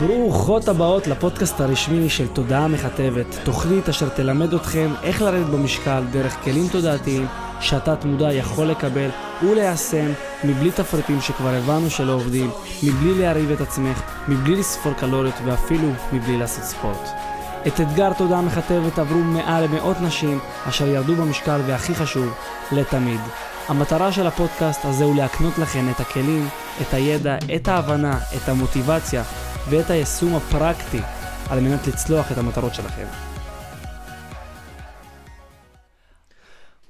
ברוכות הבאות לפודקאסט הרשמי של תודעה מכתבת, תוכנית אשר תלמד אתכם איך לרדת במשקל דרך כלים תודעתיים שהתת מודע יכול לקבל וליישם מבלי תפריטים שכבר הבנו שלא עובדים, מבלי להרעיב את עצמך, מבלי לספור קלוריות ואפילו מבלי לעשות ספורט. את אתגר תודעה מכתבת עברו מעל למאות נשים אשר ירדו במשקל והכי חשוב, לתמיד. המטרה של הפודקאסט הזה הוא להקנות לכם את הכלים, את הידע, את ההבנה, את המוטיבציה ואת היישום הפרקטי על מנת לצלוח את המטרות שלכם.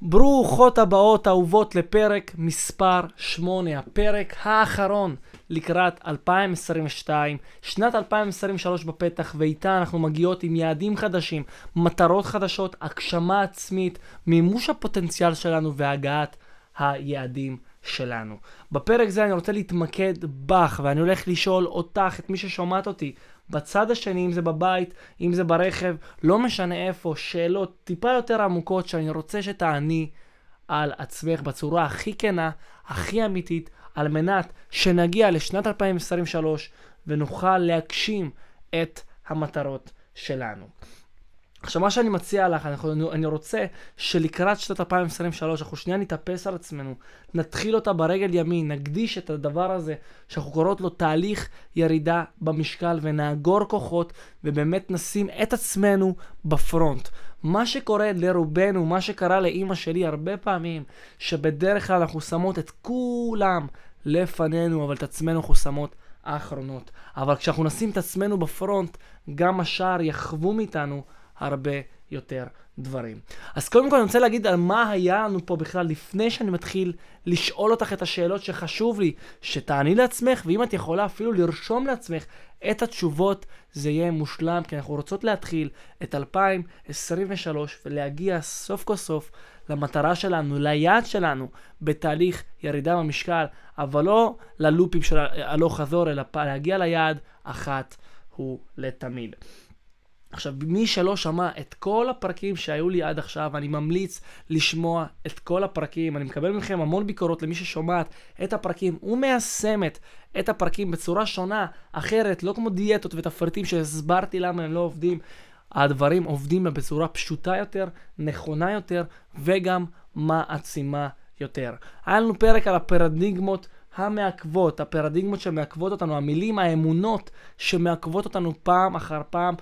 ברוכות הבאות אהובות לפרק מספר 8, הפרק האחרון לקראת 2022, שנת 2023 בפתח, ואיתה אנחנו מגיעות עם יעדים חדשים, מטרות חדשות, הגשמה עצמית, מימוש הפוטנציאל שלנו והגעת היעדים שלנו. בפרק זה אני רוצה להתמקד בך, ואני הולך לשאול אותך, את מי ששומעת אותי, בצד השני, אם זה בבית, אם זה ברכב, לא משנה איפה, שאלות טיפה יותר עמוקות שאני רוצה שתעני על עצמך בצורה הכי כנה, הכי אמיתית, על מנת שנגיע לשנת 2023 ונוכל להגשים את המטרות שלנו. עכשיו, מה שאני מציע לך, אנחנו, אני רוצה שלקראת שנת 2023, אנחנו שנייה נתאפס על עצמנו, נתחיל אותה ברגל ימין, נקדיש את הדבר הזה, שאנחנו קוראות לו תהליך ירידה במשקל, ונאגור כוחות, ובאמת נשים את עצמנו בפרונט. מה שקורה לרובנו, מה שקרה לאימא שלי הרבה פעמים, שבדרך כלל אנחנו שמות את כולם לפנינו, אבל את עצמנו אנחנו שמות האחרונות. אבל כשאנחנו נשים את עצמנו בפרונט, גם השאר יחוו מאיתנו הרבה יותר דברים. אז קודם כל אני רוצה להגיד על מה היה לנו פה בכלל לפני שאני מתחיל לשאול אותך את השאלות שחשוב לי שתעני לעצמך, ואם את יכולה אפילו לרשום לעצמך את התשובות, זה יהיה מושלם, כי אנחנו רוצות להתחיל את 2023 ולהגיע סוף כל סוף למטרה שלנו, ליעד שלנו, בתהליך ירידה במשקל, אבל לא ללופים של הלוך חזור, אלא להגיע ליעד אחת הוא לתמיד. עכשיו, מי שלא שמע את כל הפרקים שהיו לי עד עכשיו, אני ממליץ לשמוע את כל הפרקים. אני מקבל מכם המון ביקורות למי ששומעת את הפרקים ומיישמת את הפרקים בצורה שונה, אחרת, לא כמו דיאטות ותפריטים שהסברתי למה הם לא עובדים. הדברים עובדים בצורה פשוטה יותר, נכונה יותר, וגם מעצימה יותר. היה לנו פרק על הפרדיגמות המעכבות, הפרדיגמות שמעכבות אותנו, המילים, האמונות שמעכבות אותנו פעם אחר פעם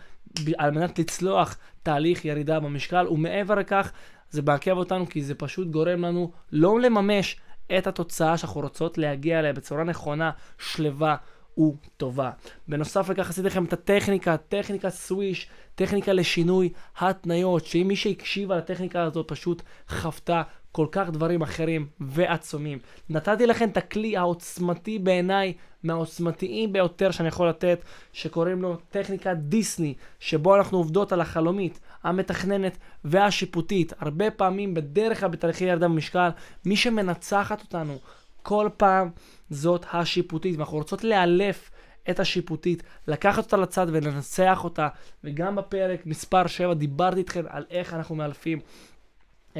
על מנת לצלוח תהליך ירידה במשקל, ומעבר לכך, זה מעכב אותנו כי זה פשוט גורם לנו לא לממש את התוצאה שאנחנו רוצות להגיע אליה בצורה נכונה, שלווה וטובה. בנוסף לכך עשיתי לכם את הטכניקה, טכניקה סוויש, טכניקה לשינוי התניות, שאם מי שהקשיבה לטכניקה הזאת פשוט חוותה כל כך דברים אחרים ועצומים. נתתי לכם את הכלי העוצמתי בעיניי, מהעוצמתיים ביותר שאני יכול לתת, שקוראים לו טכניקת דיסני, שבו אנחנו עובדות על החלומית, המתכננת והשיפוטית. הרבה פעמים בדרך כלל בתהליכי ירדה במשקל, מי שמנצחת אותנו כל פעם זאת השיפוטית, ואנחנו רוצות לאלף את השיפוטית, לקחת אותה לצד ולנצח אותה, וגם בפרק מספר 7 דיברתי איתכם על איך אנחנו מאלפים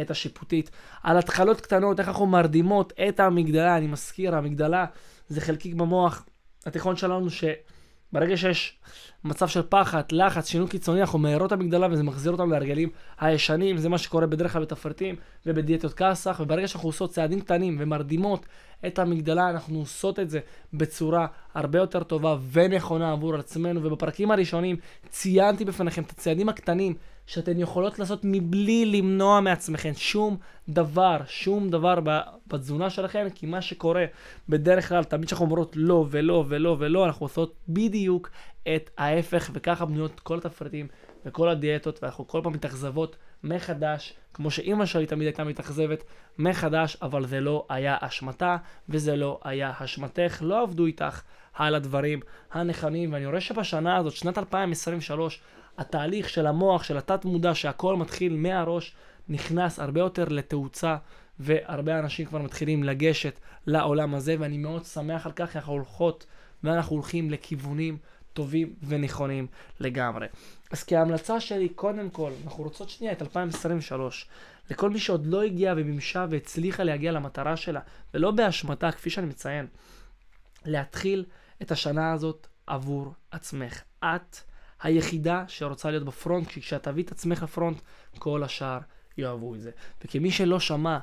את השיפוטית, על התחלות קטנות, איך אנחנו מרדימות את המגדלה, אני מזכיר, המגדלה זה חלקיק במוח. התיכון שלנו, שברגע שיש מצב של פחד, לחץ, שינוי קיצוני, אנחנו מהרות המגדלה וזה מחזיר אותנו להרגלים הישנים, זה מה שקורה בדרך כלל בתפריטים ובדיאטות כסח, וברגע שאנחנו עושות צעדים קטנים ומרדימות את המגדלה, אנחנו עושות את זה בצורה הרבה יותר טובה ונכונה עבור עצמנו, ובפרקים הראשונים ציינתי בפניכם את הצעדים הקטנים שאתן יכולות לעשות מבלי למנוע מעצמכם שום דבר, שום דבר בתזונה שלכם, כי מה שקורה בדרך כלל, תמיד כשאנחנו אומרות לא ולא ולא ולא, אנחנו עושות בדיוק את ההפך, וככה בנויות כל התפריטים וכל הדיאטות, ואנחנו כל פעם מתאכזבות מחדש, כמו שאימא שלי תמיד הייתה מתאכזבת מחדש, אבל זה לא היה אשמתה, וזה לא היה אשמתך, לא עבדו איתך על הדברים הנכונים, ואני רואה שבשנה הזאת, שנת 2023, התהליך של המוח, של התת מודע, שהכל מתחיל מהראש, נכנס הרבה יותר לתאוצה, והרבה אנשים כבר מתחילים לגשת לעולם הזה, ואני מאוד שמח על כך, אנחנו הולכות ואנחנו הולכים לכיוונים טובים ונכונים לגמרי. אז כהמלצה שלי, קודם כל, אנחנו רוצות שנייה את 2023. לכל מי שעוד לא הגיע ומימשה והצליחה להגיע למטרה שלה, ולא באשמתה, כפי שאני מציין. להתחיל את השנה הזאת עבור עצמך. את היחידה שרוצה להיות בפרונט, כי כשאת תביא את עצמך לפרונט, כל השאר יאהבו את זה. וכמי שלא שמע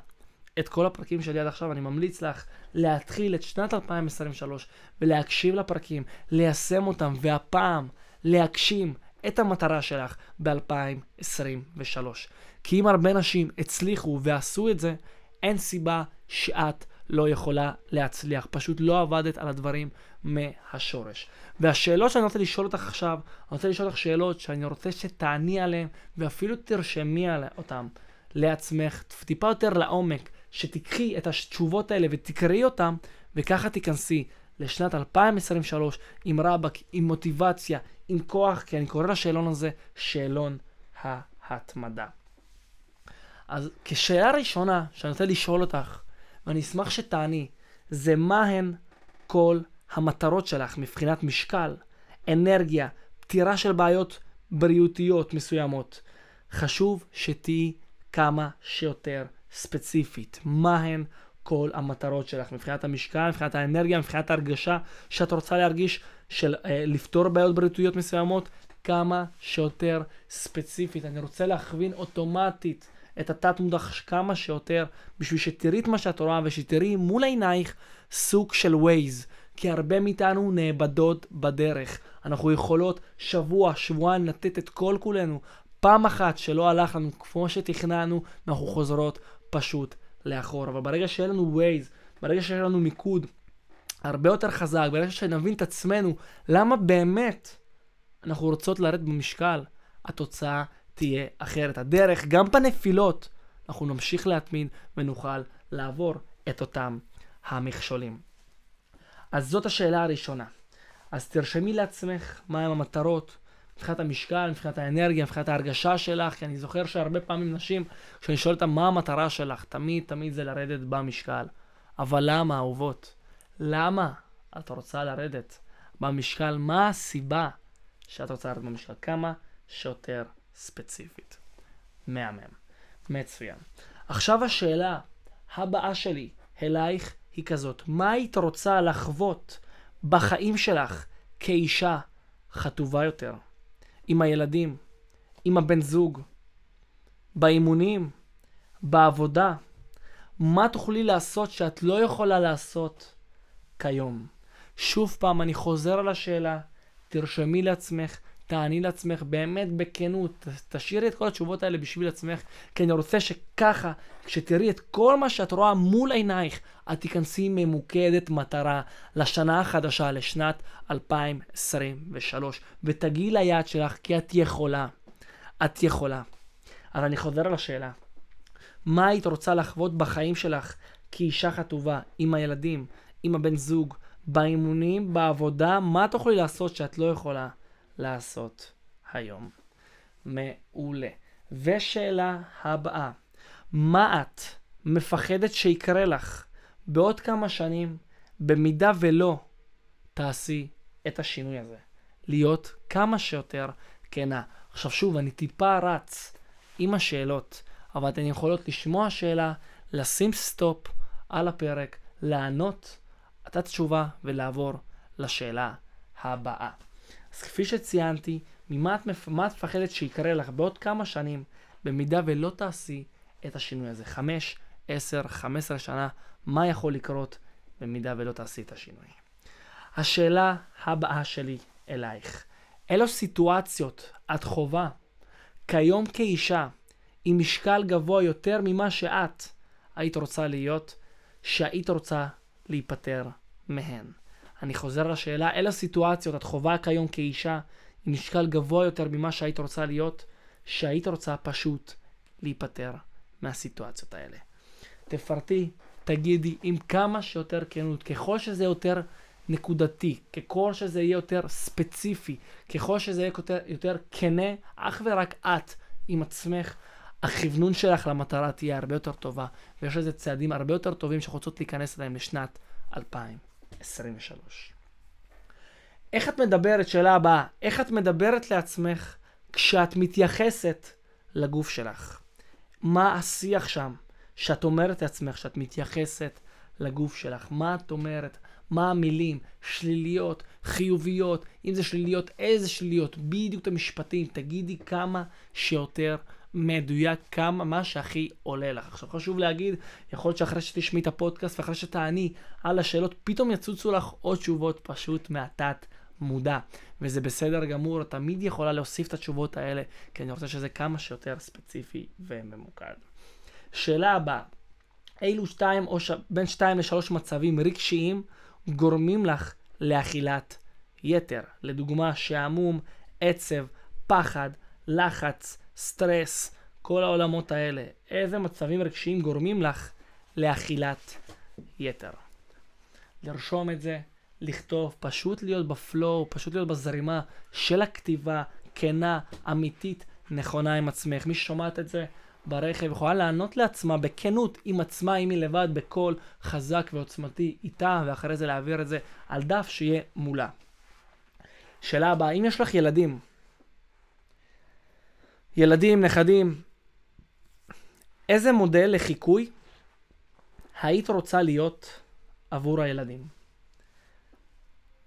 את כל הפרקים שלי עד עכשיו, אני ממליץ לך להתחיל את שנת 2023 ולהקשיב לפרקים, ליישם אותם, והפעם להגשים את המטרה שלך ב-2023. כי אם הרבה נשים הצליחו ועשו את זה, אין סיבה שאת לא יכולה להצליח. פשוט לא עבדת על הדברים מהשורש. והשאלות שאני רוצה לשאול אותך עכשיו, אני רוצה לשאול אותך שאלות שאני רוצה שתעני עליהן, ואפילו תרשמי אותן לעצמך, טיפה יותר לעומק, שתיקחי את התשובות האלה ותקראי אותן, וככה תיכנסי לשנת 2023 עם רבאק, עם מוטיבציה, עם כוח, כי אני קורא לשאלון הזה שאלון ההתמדה. אז כשאלה ראשונה שאני רוצה לשאול אותך, ואני אשמח שתעני, זה מה הן כל המטרות שלך מבחינת משקל, אנרגיה, פתירה של בעיות בריאותיות מסוימות. חשוב שתהיי כמה שיותר ספציפית. מה הן כל המטרות שלך מבחינת המשקל, מבחינת האנרגיה, מבחינת ההרגשה שאת רוצה להרגיש של אה, לפתור בעיות בריאותיות מסוימות, כמה שיותר ספציפית. אני רוצה להכווין אוטומטית את התת מודע כמה שיותר, בשביל שתראי את מה שאת רואה ושתראי מול עינייך סוג של ווייז. כי הרבה מאיתנו נאבדות בדרך. אנחנו יכולות שבוע, שבועיים לתת את כל כולנו. פעם אחת שלא הלך לנו כמו שתכננו, אנחנו חוזרות פשוט לאחור. אבל ברגע שיהיה לנו ווייז, ברגע שיהיה לנו מיקוד הרבה יותר חזק, ברגע שנבין את עצמנו, למה באמת אנחנו רוצות לרדת במשקל, התוצאה תהיה אחרת. הדרך, גם בנפילות, אנחנו נמשיך להתמיד ונוכל לעבור את אותם המכשולים. אז זאת השאלה הראשונה. אז תרשמי לעצמך מהם המטרות, מבחינת המשקל, מבחינת האנרגיה, מבחינת ההרגשה שלך, כי אני זוכר שהרבה פעמים נשים, כשאני שואל אותם מה המטרה שלך, תמיד תמיד זה לרדת במשקל. אבל למה, אהובות? למה את רוצה לרדת במשקל? מה הסיבה שאת רוצה לרדת במשקל? כמה שיותר ספציפית. מהמם. מצוין. עכשיו השאלה הבאה שלי אלייך היא כזאת, מה היית רוצה לחוות בחיים שלך כאישה חטובה יותר? עם הילדים, עם הבן זוג, באימונים, בעבודה? מה תוכלי לעשות שאת לא יכולה לעשות כיום? שוב פעם, אני חוזר על השאלה, תרשמי לעצמך תעני לעצמך באמת בכנות, תשאירי את כל התשובות האלה בשביל עצמך, כי אני רוצה שככה, כשתראי את כל מה שאת רואה מול עינייך, את תיכנסי ממוקדת מטרה לשנה החדשה, לשנת 2023, ותגיעי ליעד שלך, כי את יכולה. את יכולה. אז אני חוזר על השאלה. מה היית רוצה לחוות בחיים שלך כאישה חטובה, עם הילדים, עם הבן זוג, באימונים, בעבודה, מה תוכלי לעשות שאת לא יכולה? לעשות היום. מעולה. ושאלה הבאה, מה את מפחדת שיקרה לך בעוד כמה שנים, במידה ולא תעשי את השינוי הזה? להיות כמה שיותר כנה. עכשיו שוב, אני טיפה רץ עם השאלות, אבל אתן יכולות לשמוע שאלה, לשים סטופ על הפרק, לענות את התשובה ולעבור לשאלה הבאה. אז כפי שציינתי, ממה את, מה את מפחדת שיקרה לך בעוד כמה שנים, במידה ולא תעשי את השינוי הזה? 5, 10, 15 שנה, מה יכול לקרות במידה ולא תעשי את השינוי? השאלה הבאה שלי אלייך, אילו סיטואציות את חווה כיום כאישה עם משקל גבוה יותר ממה שאת היית רוצה להיות, שהיית רוצה להיפטר מהן? אני חוזר לשאלה, אילו סיטואציות את חווה כיום כאישה עם משקל גבוה יותר ממה שהיית רוצה להיות, שהיית רוצה פשוט להיפטר מהסיטואציות האלה. תפרטי, תגידי עם כמה שיותר כנות, ככל שזה יותר נקודתי, ככל שזה יהיה יותר ספציפי, ככל שזה יהיה יותר, יותר כנה, אך ורק את עם עצמך, הכוונון שלך למטרה תהיה הרבה יותר טובה, ויש לזה צעדים הרבה יותר טובים שרוצות להיכנס אליהם לשנת 2000. 23. איך את מדברת, שאלה הבאה, איך את מדברת לעצמך כשאת מתייחסת לגוף שלך? מה השיח שם שאת אומרת לעצמך שאת מתייחסת לגוף שלך? מה את אומרת? מה המילים, שליליות, חיוביות, אם זה שליליות, איזה שליליות, בדיוק את המשפטים, תגידי כמה שיותר מדויק, כמה, מה שהכי עולה לך. עכשיו חשוב להגיד, יכול להיות שאחרי שתשמעי את הפודקאסט ואחרי שתעני על השאלות, פתאום יצוצו לך עוד תשובות פשוט מהתת מודע. וזה בסדר גמור, תמיד יכולה להוסיף את התשובות האלה, כי אני רוצה שזה כמה שיותר ספציפי וממוקד. שאלה הבאה, אילו שתיים או ש... בין שתיים לשלוש מצבים רגשיים גורמים לך לאכילת יתר? לדוגמה, שעמום, עצב, פחד, לחץ, סטרס, כל העולמות האלה. איזה מצבים רגשיים גורמים לך לאכילת יתר? לרשום את זה, לכתוב, פשוט להיות בפלואו, פשוט להיות בזרימה של הכתיבה, כנה, אמיתית, נכונה עם עצמך. מי ששומעת את זה ברכב יכולה לענות לעצמה בכנות עם עצמה, אם היא לבד, בקול חזק ועוצמתי איתה, ואחרי זה להעביר את זה על דף שיהיה מולה. שאלה הבאה, אם יש לך ילדים, ילדים, נכדים, איזה מודל לחיקוי היית רוצה להיות עבור הילדים?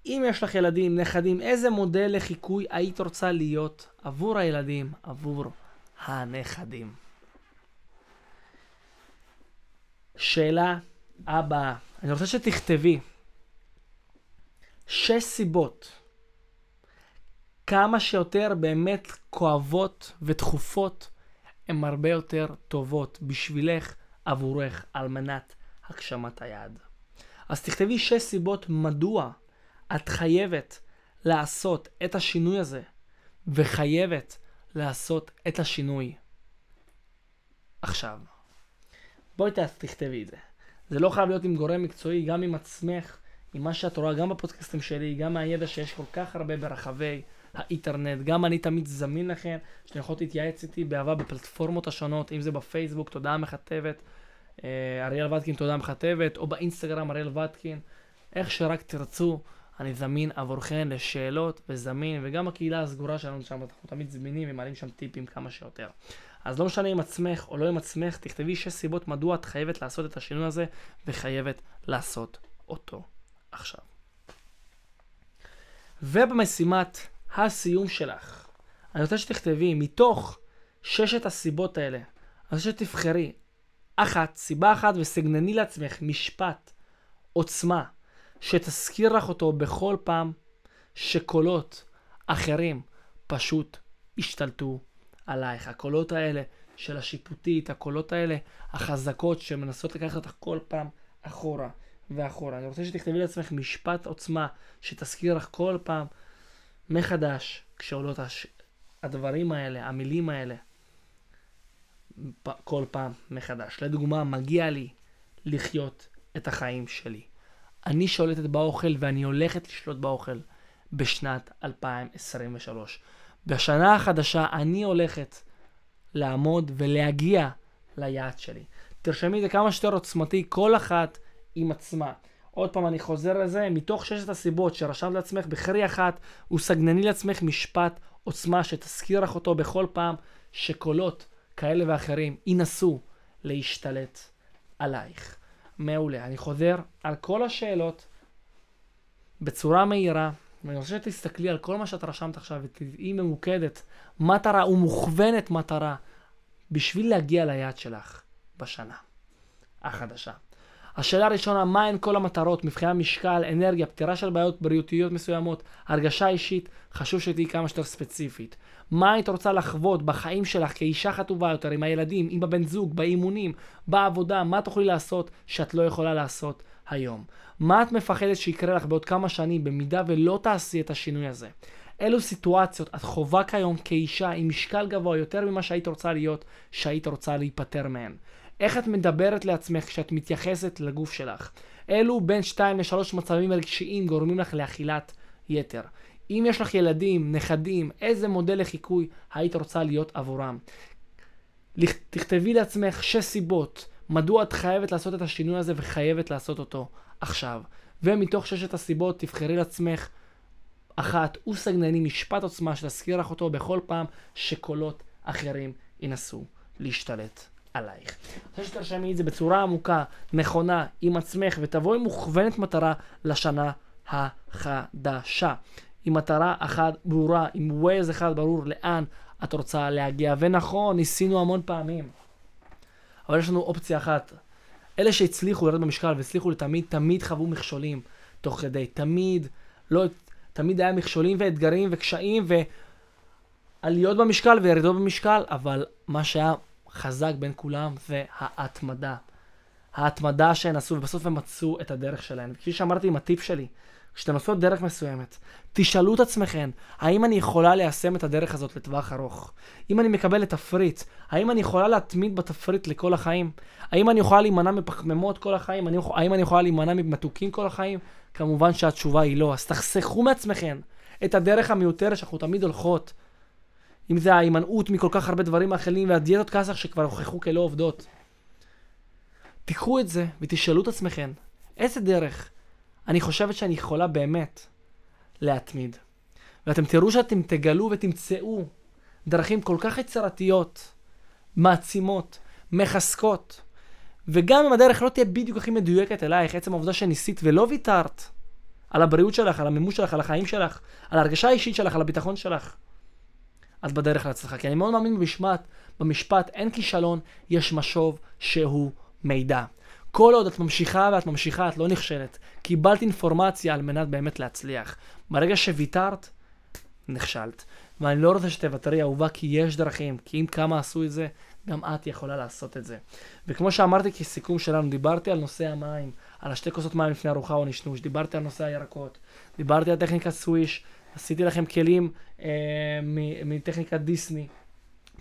אם יש לך ילדים, נכדים, איזה מודל לחיקוי היית רוצה להיות עבור הילדים, עבור הנכדים? שאלה הבאה, אני רוצה שתכתבי שש סיבות כמה שיותר באמת כואבות ודחופות הן הרבה יותר טובות בשבילך, עבורך, על מנת הגשמת היעד. אז תכתבי שש סיבות מדוע את חייבת לעשות את השינוי הזה, וחייבת לעשות את השינוי עכשיו. בואי תכתבי את זה. זה לא חייב להיות עם גורם מקצועי, גם עם עצמך, עם מה שאת רואה, גם בפודקאסטים שלי, גם מהידע שיש כל כך הרבה ברחבי האינטרנט. גם אני תמיד זמין לכם, שאתם יכולים להתייעץ איתי באהבה בפלטפורמות השונות, אם זה בפייסבוק, תודה מכתבת, אה, אריאל ודקין, תודה מכתבת, או באינסטגרם, אריאל ודקין. איך שרק תרצו, אני זמין עבורכם לשאלות וזמין, וגם הקהילה הסגורה שלנו שם, אנחנו תמיד זמינים ומעלים שם טיפים כמה שיותר. אז לא משנה עם עצמך או לא עם עצמך, תכתבי שש סיבות מדוע את חייבת לעשות את השינוי הזה, וחייבת לעשות אותו עכשיו. ובמשימת הסיום שלך, אני רוצה שתכתבי מתוך ששת הסיבות האלה, אני רוצה שתבחרי אחת, סיבה אחת, וסגנני לעצמך משפט, עוצמה, שתזכיר לך אותו בכל פעם שקולות אחרים פשוט השתלטו עלייך. הקולות האלה של השיפוטית, הקולות האלה החזקות שמנסות לקחת אותך כל פעם אחורה ואחורה. אני רוצה שתכתבי לעצמך משפט עוצמה שתזכיר לך כל פעם מחדש כשעולות הש... הדברים האלה, המילים האלה, פ... כל פעם מחדש. לדוגמה, מגיע לי לחיות את החיים שלי. אני שולטת באוכל ואני הולכת לשלוט באוכל בשנת 2023. בשנה החדשה אני הולכת לעמוד ולהגיע ליעד שלי. תרשמי את זה כמה שיותר עוצמתי, כל אחת עם עצמה. עוד פעם, אני חוזר לזה, מתוך ששת הסיבות שרשמת לעצמך, בחרי אחת, וסגנני לעצמך משפט עוצמה שתזכיר לך אותו בכל פעם שקולות כאלה ואחרים ינסו להשתלט עלייך. מעולה. אני חוזר על כל השאלות בצורה מהירה, ואני רוצה שתסתכלי על כל מה שאת רשמת עכשיו ותהיי ממוקדת, מטרה ומוכוונת מטרה, בשביל להגיע ליעד שלך בשנה החדשה. השאלה הראשונה, מה הן כל המטרות מבחינת משקל, אנרגיה, פתירה של בעיות בריאותיות מסוימות, הרגשה אישית, חשוב שתהיי כמה שיותר ספציפית. מה היית רוצה לחוות בחיים שלך כאישה חטובה יותר, עם הילדים, עם הבן זוג, באימונים, בעבודה, מה תוכלי לעשות שאת לא יכולה לעשות היום? מה את מפחדת שיקרה לך בעוד כמה שנים במידה ולא תעשי את השינוי הזה? אילו סיטואציות את חווה כיום כאישה עם משקל גבוה יותר ממה שהיית רוצה להיות, שהיית רוצה להיפטר מהן? איך את מדברת לעצמך כשאת מתייחסת לגוף שלך. אלו בין 2 ל-3 מצבים רגשיים גורמים לך לאכילת יתר. אם יש לך ילדים, נכדים, איזה מודל לחיקוי היית רוצה להיות עבורם. תכתבי לעצמך 6 סיבות מדוע את חייבת לעשות את השינוי הזה וחייבת לעשות אותו עכשיו. ומתוך ששת הסיבות תבחרי לעצמך אחת, וסגנני משפט עוצמה שתזכיר לך אותו בכל פעם שקולות אחרים ינסו להשתלט עלייך. רוצה שתרשמי את זה בצורה עמוקה, נכונה, עם עצמך, ותבואי מוכוונת מטרה לשנה החדשה. עם מטרה אחת ברורה, עם ווייז אחד ברור לאן את רוצה להגיע. ונכון, ניסינו המון פעמים, אבל יש לנו אופציה אחת. אלה שהצליחו לרדת במשקל והצליחו לתמיד, תמיד חוו מכשולים תוך כדי. תמיד, לא, תמיד היה מכשולים ואתגרים וקשיים ועליות במשקל וירידות במשקל, אבל מה שהיה חזק בין כולם זה ההתמדה. ההתמדה שהן עשו, ובסוף הם מצאו את הדרך שלהן. כפי שאמרתי עם הטיפ שלי, כשאתן עושות דרך מסוימת, תשאלו את עצמכם, האם אני יכולה ליישם את הדרך הזאת לטווח ארוך? אם אני מקבלת תפריט, האם אני יכולה להתמיד בתפריט לכל החיים? האם אני יכולה להימנע מפחמימות כל החיים? אני, האם אני יכולה להימנע ממתוקים כל החיים? כמובן שהתשובה היא לא. אז תחסכו מעצמכם את הדרך המיותרת שאנחנו תמיד הולכות. אם זה ההימנעות מכל כך הרבה דברים אחרים והדיאטות כסח שכבר הוכחו כלא עובדות. תיקחו את זה ותשאלו את עצמכם, איזה דרך אני חושבת שאני יכולה באמת להתמיד. ואתם תראו שאתם תגלו ותמצאו דרכים כל כך יצירתיות, מעצימות, מחזקות. וגם אם הדרך לא תהיה בדיוק הכי מדויקת אלייך, עצם העובדה שניסית ולא ויתרת על הבריאות שלך, על המימוש שלך, על החיים שלך, על ההרגשה האישית שלך, על הביטחון שלך, את בדרך להצלחה. כי אני מאוד מאמין במשפט, במשפט אין כישלון, יש משוב שהוא מידע. כל עוד את ממשיכה ואת ממשיכה, את לא נכשלת. קיבלת אינפורמציה על מנת באמת להצליח. ברגע שוויתרת, נכשלת. ואני לא רוצה שתוותרי אהובה, כי יש דרכים, כי אם כמה עשו את זה, גם את יכולה לעשות את זה. וכמו שאמרתי כסיכום שלנו, דיברתי על נושא המים, על השתי כוסות מים לפני ארוחה או נשנוש, דיברתי על נושא הירקות, דיברתי על טכניקת סוויש, עשיתי לכם כלים אה, מטכניקת דיסני,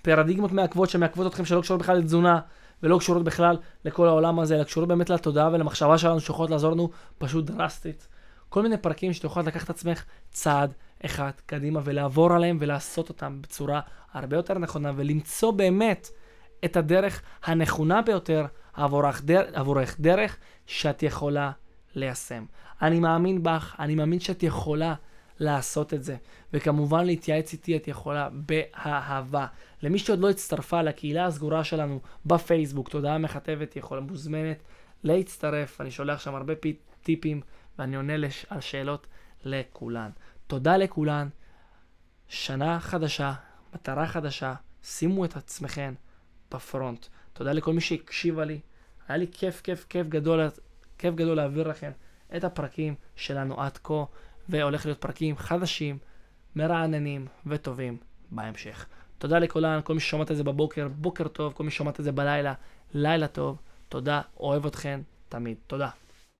פרדיגמות מעכבות שמעכבות אתכם שלא קשורות בכלל לתזונה, ולא קשורות בכלל לכל העולם הזה, אלא קשורות באמת לתודעה ולמחשבה שלנו שיכולות לעזור לנו פשוט דרסטית. כל מיני פרקים שאתה יכול לקחת את עצמך צעד אחד קדימה ולעבור עליהם ולעשות אותם בצורה הרבה יותר נכונה ולמצוא באמת את הדרך הנכונה ביותר עבורך, דר, עבורך, דרך שאת יכולה ליישם. אני מאמין בך, אני מאמין שאת יכולה לעשות את זה. וכמובן להתייעץ איתי את יכולה באהבה. למי שעוד לא הצטרפה לקהילה הסגורה שלנו בפייסבוק, תודעה מכתבת, יכולה מוזמנת להצטרף. אני שולח שם הרבה פי, טיפים ואני עונה לש, על שאלות לכולן. תודה לכולן, שנה חדשה, מטרה חדשה, שימו את עצמכם בפרונט. תודה לכל מי שהקשיבה לי. היה לי כיף, כיף, כיף גדול, כיף גדול להעביר לכם את הפרקים שלנו עד כה, והולך להיות פרקים חדשים, מרעננים וטובים בהמשך. תודה לכולן, כל מי ששומעת את זה בבוקר, בוקר טוב, כל מי ששומעת את זה בלילה, לילה טוב. תודה, אוהב אתכן תמיד. תודה.